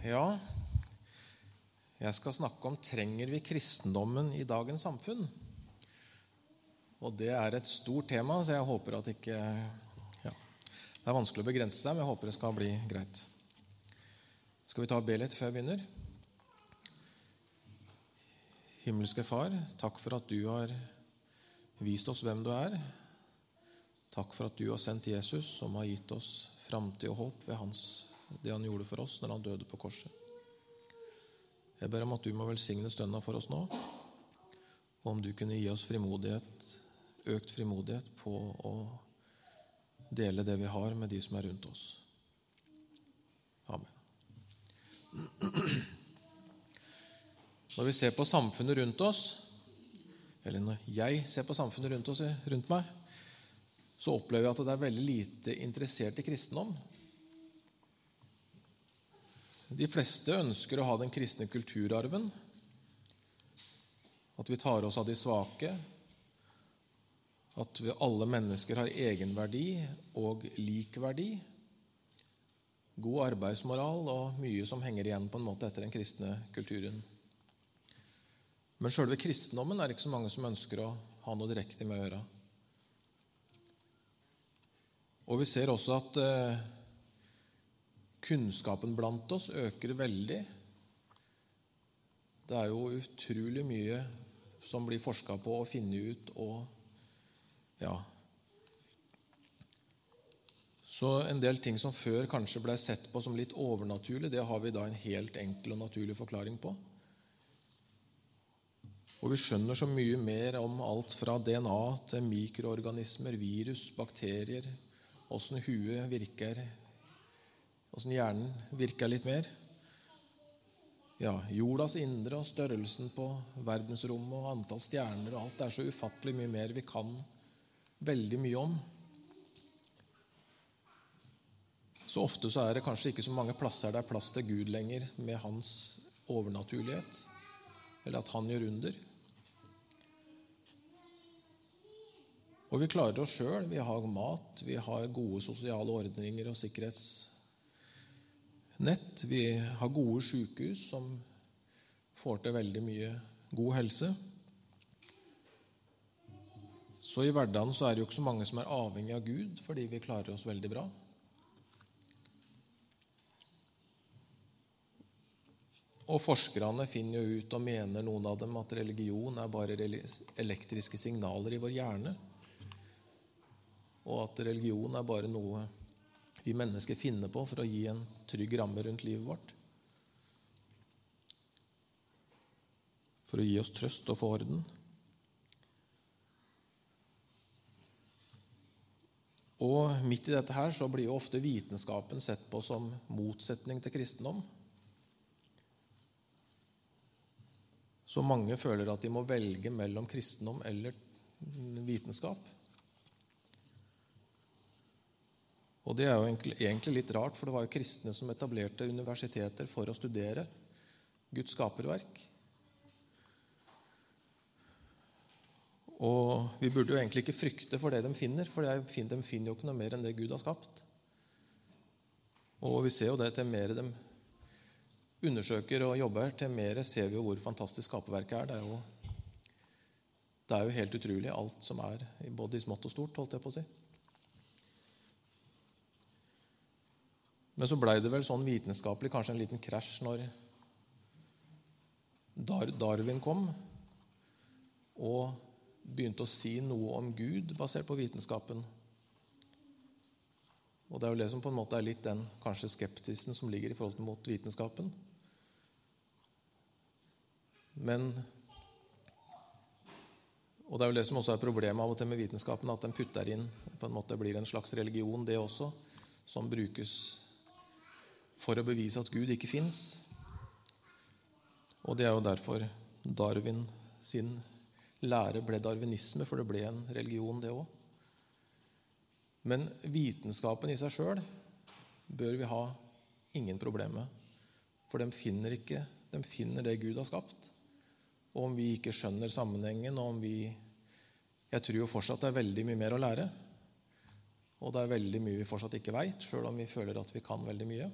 Ja, jeg skal snakke om trenger vi kristendommen i dagens samfunn. Og Det er et stort tema, så jeg håper at ikke ja, Det er vanskelig å begrense seg, men jeg håper det skal bli greit. Skal vi ta og be litt før jeg begynner? Himmelske Far, takk for at du har vist oss hvem du er. Takk for at du har sendt Jesus, som har gitt oss framtid og håp ved hans, det han gjorde for oss når han døde på korset. Jeg ber om at du må velsigne stønna for oss nå, og om du kunne gi oss frimodighet, økt frimodighet på å dele det vi har, med de som er rundt oss. Amen. Når vi ser på samfunnet rundt oss, eller når jeg ser på samfunnet rundt, oss, rundt meg, så opplever jeg at det er veldig lite interessert i kristendom. De fleste ønsker å ha den kristne kulturarven. At vi tar oss av de svake. At alle mennesker har egenverdi og lik verdi. God arbeidsmoral og mye som henger igjen på en måte etter den kristne kulturen. Men sjølve kristendommen er det ikke så mange som ønsker å ha noe direkte med å gjøre. Og vi ser også at eh, Kunnskapen blant oss øker veldig. Det er jo utrolig mye som blir forska på og funnet ut og ja. Så en del ting som før kanskje ble sett på som litt overnaturlig, det har vi da en helt enkel og naturlig forklaring på. Og vi skjønner så mye mer om alt fra DNA til mikroorganismer, virus, bakterier, åssen huet virker, åssen hjernen virker litt mer. Ja, jordas indre og størrelsen på verdensrommet og antall stjerner og alt. Det er så ufattelig mye mer vi kan veldig mye om. Så ofte så er det kanskje ikke så mange plasser det er plass til Gud lenger med hans overnaturlighet, eller at han gjør under. Og vi klarer oss sjøl. Vi har mat, vi har gode sosiale ordninger og sikkerhets nett. Vi har gode sykehus som får til veldig mye god helse. Så i hverdagen så er det jo ikke så mange som er avhengig av Gud fordi vi klarer oss veldig bra. Og forskerne finner jo ut og mener noen av dem at religion er bare elektriske signaler i vår hjerne. Og at religion er bare noe vi mennesker finner på for å gi en trygg ramme rundt livet vårt. For å gi oss trøst og få orden. Og midt i dette her så blir jo ofte vitenskapen sett på som motsetning til kristendom. Så mange føler at de må velge mellom kristendom eller vitenskap. Og det er jo egentlig litt rart, for det var jo kristne som etablerte universiteter for å studere Guds skaperverk. Og vi burde jo egentlig ikke frykte for det de finner, for de finner jo ikke noe mer enn det Gud har skapt. Og vi ser jo det til mer de undersøker og jobber, til mer ser vi jo hvor fantastisk skaperverket er. Det er jo, helt utrolig, alt som er, både i smått og stort, holdt jeg på å si. Men så blei det vel sånn vitenskapelig kanskje en liten krasj når Darwin kom og begynte å si noe om Gud basert på vitenskapen. Og Det er jo det som på en måte er litt den kanskje skeptisen som ligger i forhold mot vitenskapen. Men Og det er jo det som også er problemet av og til med vitenskapen, at den putter inn på en måte blir en slags religion, det også, som brukes for å bevise at Gud ikke fins. Og det er jo derfor Darwin sin lære ble darwinisme, for det ble en religion, det òg. Men vitenskapen i seg sjøl bør vi ha ingen problemer med. For de finner, ikke, de finner det Gud har skapt. Og om vi ikke skjønner sammenhengen, og om vi Jeg tror jo fortsatt det er veldig mye mer å lære. Og det er veldig mye vi fortsatt ikke veit, sjøl om vi føler at vi kan veldig mye.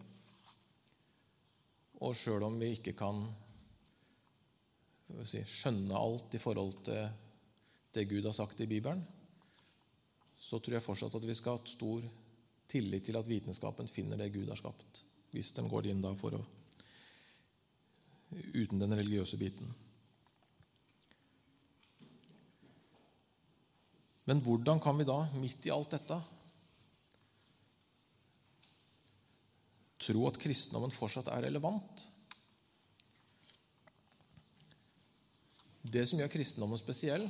Og sjøl om vi ikke kan si, skjønne alt i forhold til det Gud har sagt i Bibelen, så tror jeg fortsatt at vi skal ha stor tillit til at vitenskapen finner det Gud har skapt, hvis de går inn da for å uten den religiøse biten. Men hvordan kan vi da, midt i alt dette, tro at kristendommen fortsatt er relevant? Det som gjør kristendommen spesiell,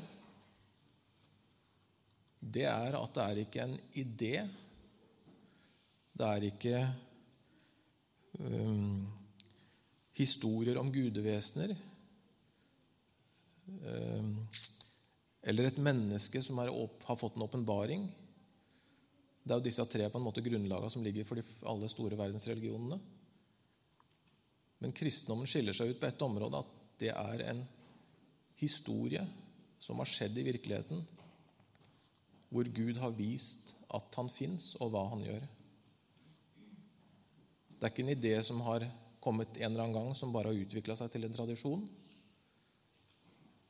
det er at det er ikke en idé. Det er ikke um, historier om gudevesener. Um, eller et menneske som opp, har fått en åpenbaring. Det er jo disse tre på en måte grunnlagene som ligger for de, alle store verdensreligionene. Men kristendommen skiller seg ut på ett område, at det er en historie som har skjedd i virkeligheten, hvor Gud har vist at han fins, og hva han gjør. Det er ikke en idé som har kommet en eller annen gang, som bare har utvikla seg til en tradisjon.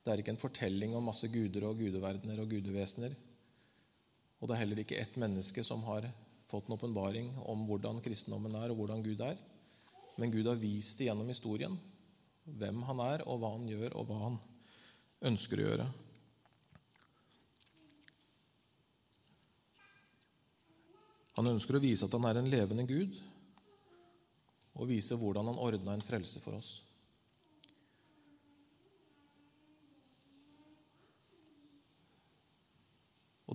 Det er ikke en fortelling om masse guder og gudeverdener og gudevesener. Og det er heller ikke ett menneske som har fått en åpenbaring om hvordan kristendommen er, og hvordan Gud er. Men Gud har vist det gjennom historien hvem han er, og hva han gjør, og hva han ønsker å gjøre. Han ønsker å vise at han er en levende Gud, og vise hvordan han ordna en frelse for oss.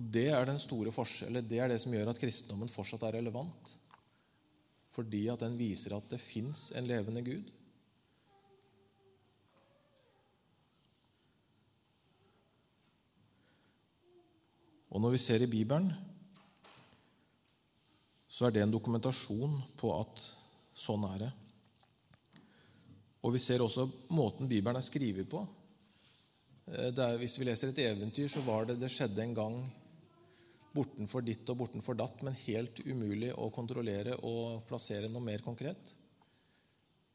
Og Det er den store forskjellen, det er det som gjør at kristendommen fortsatt er relevant. Fordi at den viser at det fins en levende Gud. Og når vi ser i Bibelen, så er det en dokumentasjon på at sånn er det. Og vi ser også måten Bibelen er skrevet på. Eh, er, hvis vi leser et eventyr, så var det det skjedde en gang bortenfor ditt og bortenfor datt, men helt umulig å kontrollere og plassere noe mer konkret.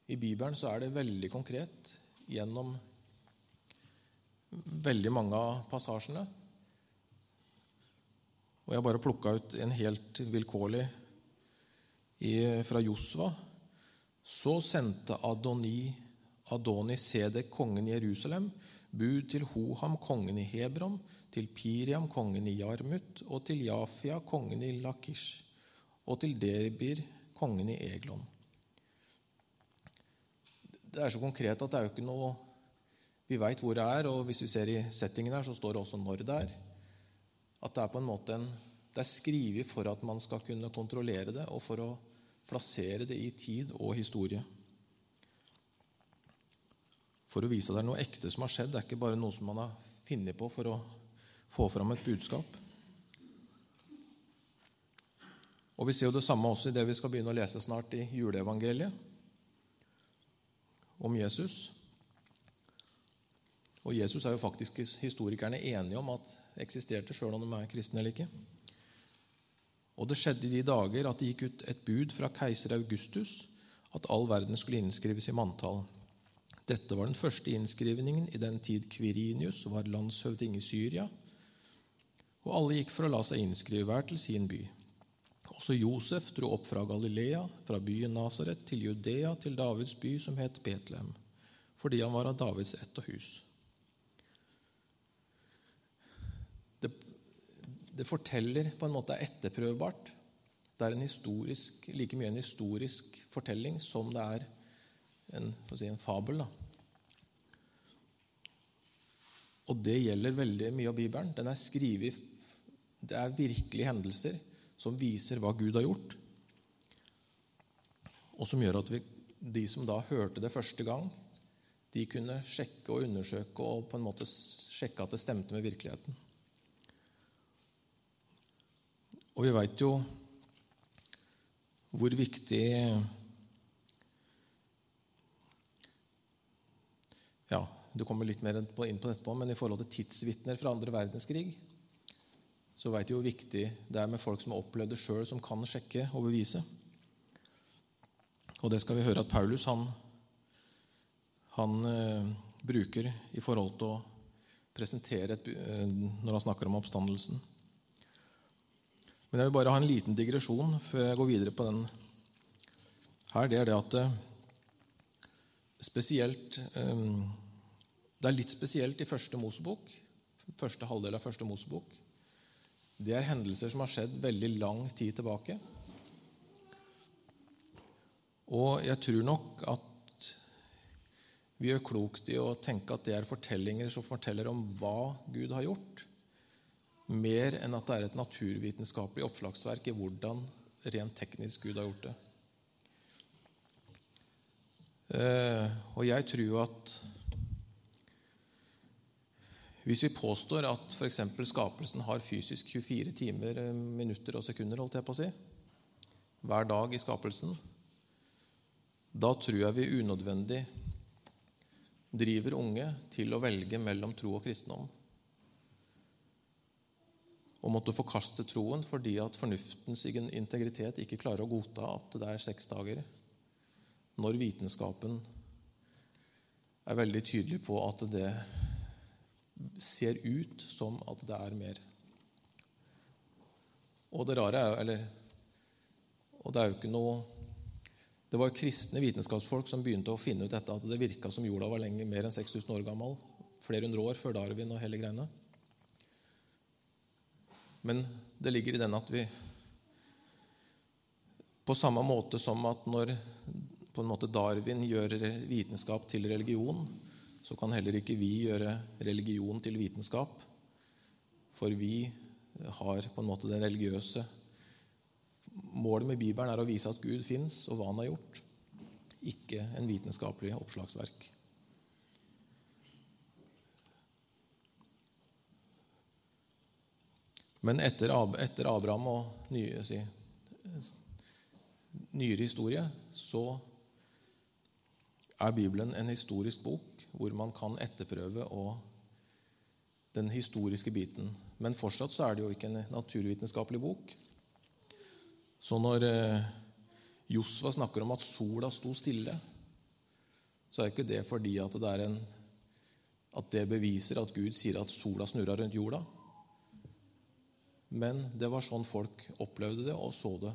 I Bibelen så er det veldig konkret gjennom veldig mange av passasjene. Og jeg bare plukka ut en helt vilkårlig fra Josva. Så sendte Adoni, Adoni Sedek, kongen i Jerusalem, bud til Hoham, kongen i Hebron, til Piriam, kongen i Jarmut, og til Jafia, kongen i Lakish, og til Debir, kongen i Eglon. Det er så konkret at det er jo ikke noe Vi veit hvor det er, og hvis vi ser i settingen her, så står det også når det er. At det er på en måte en, det er skrevet for at man skal kunne kontrollere det, og for å plassere det i tid og historie. For å vise at det er noe ekte som har skjedd. Det er ikke bare noe som man har funnet på for å få fram et budskap. Og Vi ser jo det samme også i det vi skal begynne å lese snart i juleevangeliet om Jesus. Og Jesus er jo faktisk historikerne enige om at eksisterte, sjøl om de er kristne eller ikke. Og det skjedde i de dager at det gikk ut et bud fra keiser Augustus at all verden skulle innskrives i manntall. Dette var den første innskrivningen i den tid Kvirinius var landshøvding i Syria, og alle gikk for å la seg innskrive hver til sin by. Også Josef dro opp fra Galilea, fra byen Nasaret, til Judea, til Davids by, som het Betlehem, fordi han var av Davids ett og hus. Det, det forteller på en måte er etterprøvbart. Det er en historisk, like mye en historisk fortelling som det er en, si, en fabel. Da. Og det gjelder veldig mye av Bibelen. Den er skrevet Det er virkelige hendelser som viser hva Gud har gjort, og som gjør at vi, de som da hørte det første gang, de kunne sjekke og undersøke og på en måte sjekke at det stemte med virkeligheten. Og vi veit jo hvor viktig Ja, du kommer litt mer inn på dette, men i forhold til tidsvitner fra andre verdenskrig så veit vi hvor viktig det er med folk som har opplevd det sjøl, som kan sjekke og bevise. Og det skal vi høre at Paulus han han eh, bruker i forhold til å presentere et, eh, når han snakker om oppstandelsen. Men jeg vil bare ha en liten digresjon før jeg går videre på den her. Det er det at eh, spesielt eh, Det er litt spesielt i første Mosebok, første halvdel av første Mosebok. Det er hendelser som har skjedd veldig lang tid tilbake. Og jeg tror nok at vi gjør klokt i å tenke at det er fortellinger som forteller om hva Gud har gjort, mer enn at det er et naturvitenskapelig oppslagsverk i hvordan rent teknisk Gud har gjort det. Eh, og jeg tror at hvis vi påstår at f.eks. skapelsen har fysisk 24 timer, eh, minutter og sekunder, holdt jeg på å si, hver dag i skapelsen, da tror jeg vi unødvendig driver unge til å velge mellom tro og kristendom. Og måtte forkaste troen fordi at fornuftens integritet ikke klarer å godta at det er seks dager, når vitenskapen er veldig tydelig på at det ser ut som at det er mer. Og det rare er jo eller, Og det er jo ikke noe det var kristne vitenskapsfolk som begynte å finne ut dette, at det virka som jorda var lenger, mer enn 6000 år gammel. Flere hundre år før Darwin og hele greiene. Men det ligger i den at vi På samme måte som at når på en måte Darwin gjør vitenskap til religion, så kan heller ikke vi gjøre religion til vitenskap. For vi har på en måte den religiøse Målet med Bibelen er å vise at Gud fins, og hva han har gjort, ikke en vitenskapelig oppslagsverk. Men etter, etter Abraham og nye, si, nyere historie så er Bibelen en historisk bok hvor man kan etterprøve den historiske biten. Men fortsatt så er det jo ikke en naturvitenskapelig bok. Så når eh, Josva snakker om at sola sto stille, så er ikke det fordi at det, en, at det beviser at Gud sier at sola snurra rundt jorda. Men det var sånn folk opplevde det og så det.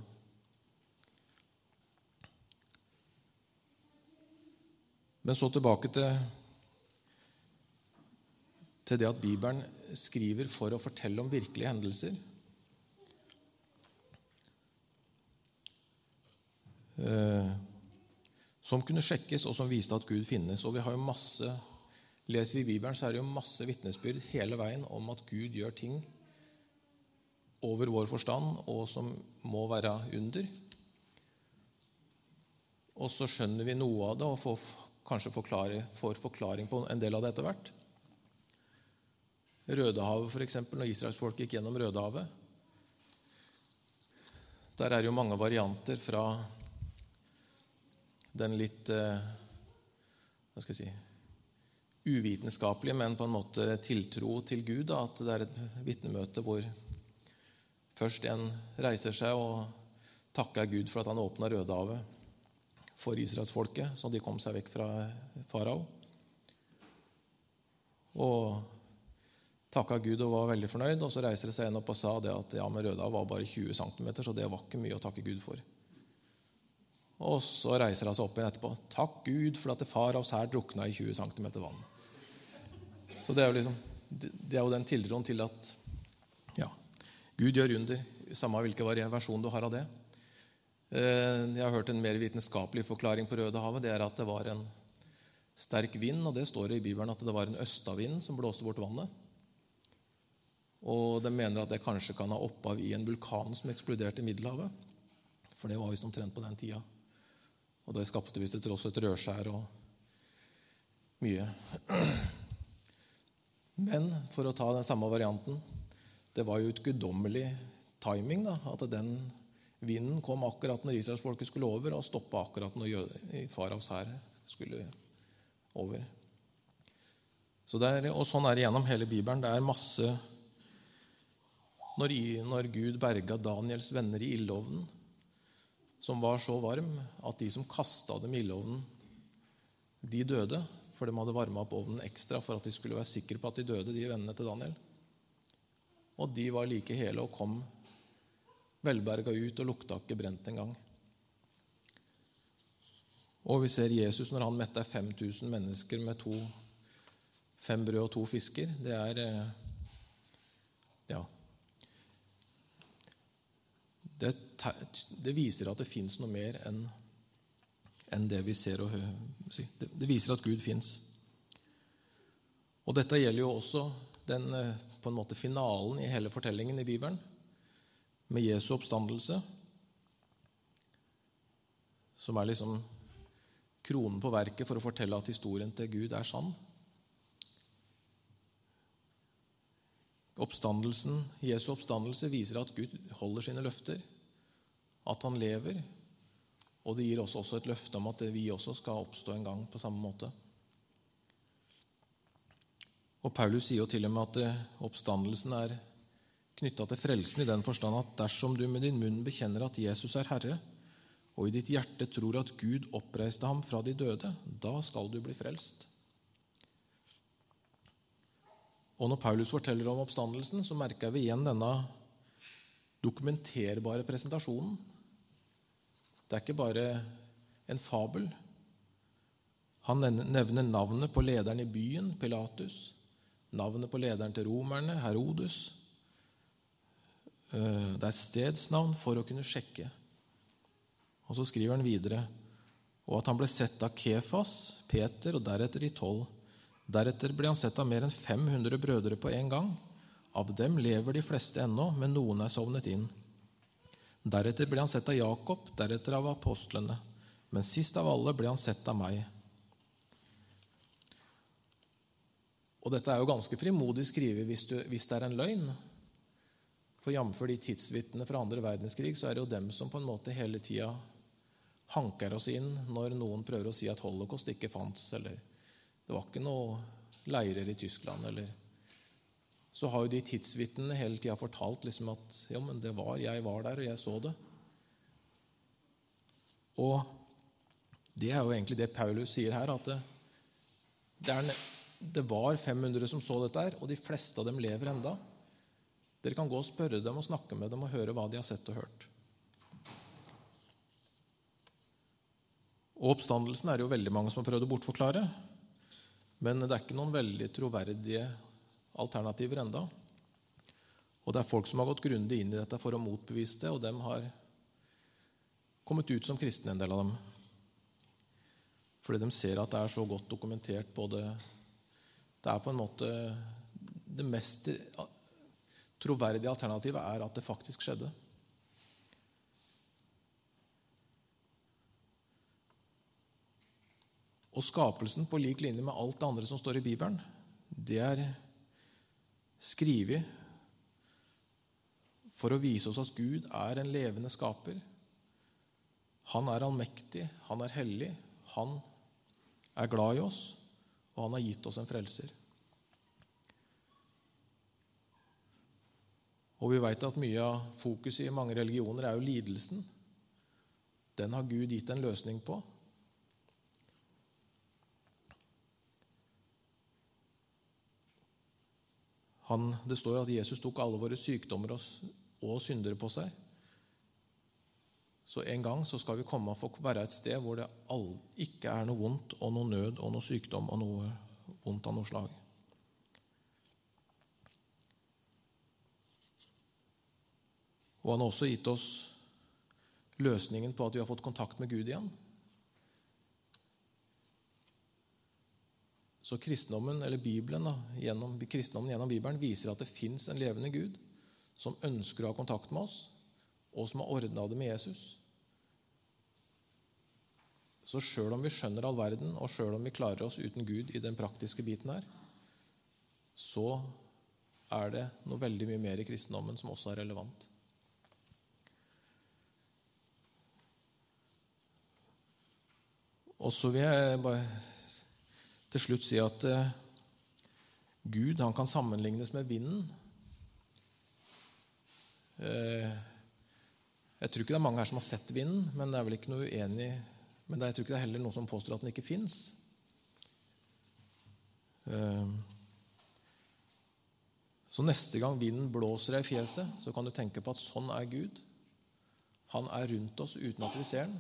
Men så tilbake til, til det at Bibelen skriver for å fortelle om virkelige hendelser. Eh, som kunne sjekkes, og som viste at Gud finnes. Og vi har jo masse, Leser vi Bibelen, så er det jo masse vitnesbyrd hele veien om at Gud gjør ting over vår forstand, og som må være under. Og så skjønner vi noe av det og får kanskje forklare, får forklaring på en del av det etter hvert. Rødehavet, f.eks., når israelsfolket gikk gjennom Rødehavet. Der er jo mange varianter fra den litt eh, hva skal jeg si uvitenskapelige, men på en måte tiltro til Gud. Da, at det er et vitnemøte hvor først en reiser seg og takker Gud for at han åpna Rødehavet for israelsfolket, så de kom seg vekk fra farao. Og takka Gud og var veldig fornøyd. Og så reiser det seg en opp og sa det at ja, men Røda var bare 20 cm, så det var ikke mye å takke Gud for. Og så reiser hun seg opp igjen etterpå. Takk Gud for at far av oss her drukna i 20 cm vann. Så det er jo, liksom, det er jo den tiltroen til at ja, Gud gjør under, samme hvilken versjon du har av det. Eh, jeg har hørt en mer vitenskapelig forklaring på Rødehavet. Det er at det var en sterk vind, og det står i Bibelen at det var en østavind som blåste bort vannet. Og de mener at det kanskje kan ha opphav i en vulkan som eksploderte i Middelhavet. For det var visst omtrent på den tida. Og det skapte visst etter oss et rødskjær og mye. Men for å ta den samme varianten Det var jo et guddommelig timing da, at den vinden kom akkurat når israelsfolket skulle over, og stoppa akkurat når faraos hær skulle over. Så er, og Sånn er det gjennom hele Bibelen. Det er masse Når, når Gud berga Daniels venner i ildovnen, som var så varm at de som kasta dem i ildovnen, de døde For de hadde varma opp ovnen ekstra for at de skulle være sikre på at de døde, de vennene til Daniel. Og de var like hele og kom velberga ut og lukta ikke brent engang. Og vi ser Jesus når han metta 5000 mennesker med to, fem brød og to fisker. Det er eh, Ja. Det, det viser at det fins noe mer enn enn det vi ser og hører. Det viser at Gud fins. Og dette gjelder jo også den eh, på en måte finalen i hele fortellingen i Bibelen, med Jesu oppstandelse, som er liksom kronen på verket for å fortelle at historien til Gud er sann. Oppstandelsen, Jesu oppstandelse viser at Gud holder sine løfter, at han lever, og det gir oss også et løfte om at vi også skal oppstå en gang på samme måte. Og Paulus sier jo til og med at eh, oppstandelsen er knytta til frelsen i den forstand at dersom du med din munn bekjenner at Jesus er Herre, og i ditt hjerte tror at Gud oppreiste ham fra de døde, da skal du bli frelst. Og Når Paulus forteller om oppstandelsen, så merker vi igjen denne dokumenterbare presentasjonen det er ikke bare en fabel. Han nevner navnet på lederen i byen, Pilatus, navnet på lederen til romerne, Herodes. Eh, det er stedsnavn for å kunne sjekke. Og så skriver han videre og at han ble sett av Kefas, Peter og deretter de tolv. Deretter ble han sett av mer enn 500 brødre på en gang. Av dem lever de fleste ennå, men noen er sovnet inn. Deretter ble han sett av Jakob, deretter av apostlene. Men sist av alle ble han sett av meg. Og dette er jo ganske frimodig skrevet hvis, hvis, det er en løgn. For jf. de tidsvitnene fra andre verdenskrig, så er det jo dem som på en måte hele tida hanker oss inn når noen prøver å si at holocaust ikke fantes, eller det var ikke noe leirer i Tyskland, eller så har jo de tidsvitnene hele tida fortalt liksom at jo, men det var, jeg var der, og jeg så det. Og det er jo egentlig det Paulus sier her, at det, det, er, det var 500 som så dette her, og de fleste av dem lever enda. Dere kan gå og spørre dem og snakke med dem og høre hva de har sett og hørt. Og Oppstandelsen er det jo veldig mange som har prøvd å bortforklare. Men det er ikke noen veldig troverdige alternativer enda. Og det er folk som har gått grundig inn i dette for å motbevise det, og dem har kommet ut som kristne, en del av dem. Fordi de ser at det er så godt dokumentert både Det er på en måte Det mest troverdige alternativet er at det faktisk skjedde. Og skapelsen, på lik linje med alt det andre som står i Bibelen, det er skrevet for å vise oss at Gud er en levende skaper. Han er allmektig, han er hellig, han er glad i oss, og han har gitt oss en frelser. Og vi veit at mye av fokuset i mange religioner er jo lidelsen. Den har Gud gitt en løsning på. Han, det står jo at Jesus tok alle våre sykdommer og syndere på seg. Så en gang så skal vi komme og få være et sted hvor det ikke er noe vondt og noe nød og noe sykdom og noe vondt av noe slag. Og han har også gitt oss løsningen på at vi har fått kontakt med Gud igjen. Så kristendommen, eller Bibelen, da, gjennom, kristendommen gjennom Bibelen viser at det fins en levende Gud som ønsker å ha kontakt med oss, og som har ordna det med Jesus. Så sjøl om vi skjønner all verden, og sjøl om vi klarer oss uten Gud i den praktiske biten her, så er det noe veldig mye mer i kristendommen som også er relevant. Og så vil jeg bare til slutt si at eh, Gud han kan sammenlignes med vinden. Eh, jeg tror ikke det er mange her som har sett vinden, men det er vel ikke noe uenig men jeg tror ikke det er heller noen som påstår at den ikke fins. Eh, så neste gang vinden blåser deg i fjeset, så kan du tenke på at sånn er Gud. Han er rundt oss uten at vi ser den.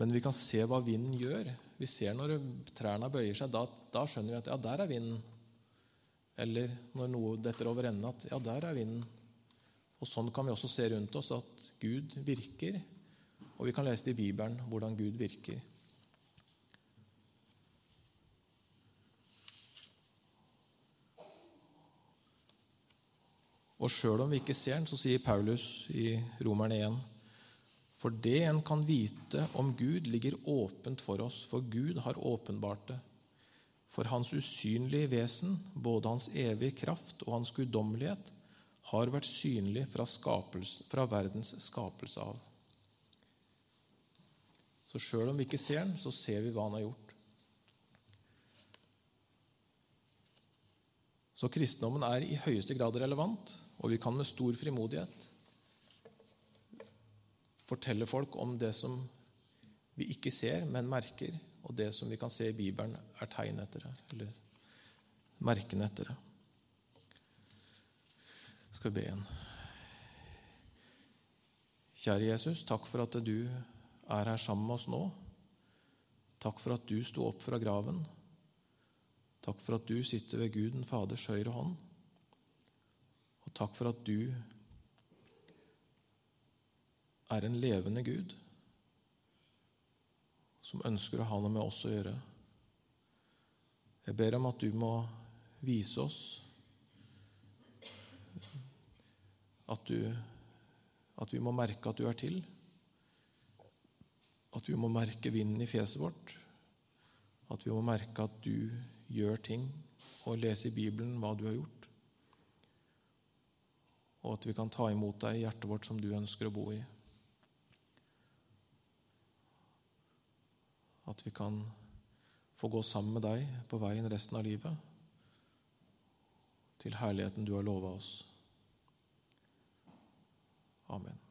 Men vi kan se hva vinden gjør. Vi ser når trærne bøyer seg. Da, da skjønner vi at ja, der er vinden. Eller når noe detter over ende, at ja, der er vinden. Og Sånn kan vi også se rundt oss at Gud virker. Og vi kan lese det i Bibelen hvordan Gud virker. Og sjøl om vi ikke ser den, så sier Paulus i Romerne 1.: For det en kan vite om Gud, ligger åpent for oss, for Gud har åpenbart det. For hans usynlige vesen, både hans evige kraft og hans guddommelighet, har vært synlig fra, fra verdens skapelse av. Så sjøl om vi ikke ser den, så ser vi hva han har gjort. Så kristendommen er i høyeste grad relevant, og vi kan med stor frimodighet fortelle folk om det som vi ikke ser, men merker, og det som vi kan se i Bibelen, er tegn etter det, eller merkene etter det. Skal vi be igjen. Kjære Jesus, takk for at du er her sammen med oss nå. Takk for at du sto opp fra graven. Takk for at du sitter ved Gud den Faders høyre hånd. Og takk for at du er en levende Gud som ønsker å ha noe med oss å gjøre. Jeg ber om at du må vise oss at, du, at vi må merke at du er til. At vi må merke vinden i fjeset vårt. At vi må merke at du gjør ting, og lese i Bibelen hva du har gjort. Og at vi kan ta imot deg i hjertet vårt som du ønsker å bo i. At vi kan få gå sammen med deg på veien resten av livet, til herligheten du har lova oss. Amen.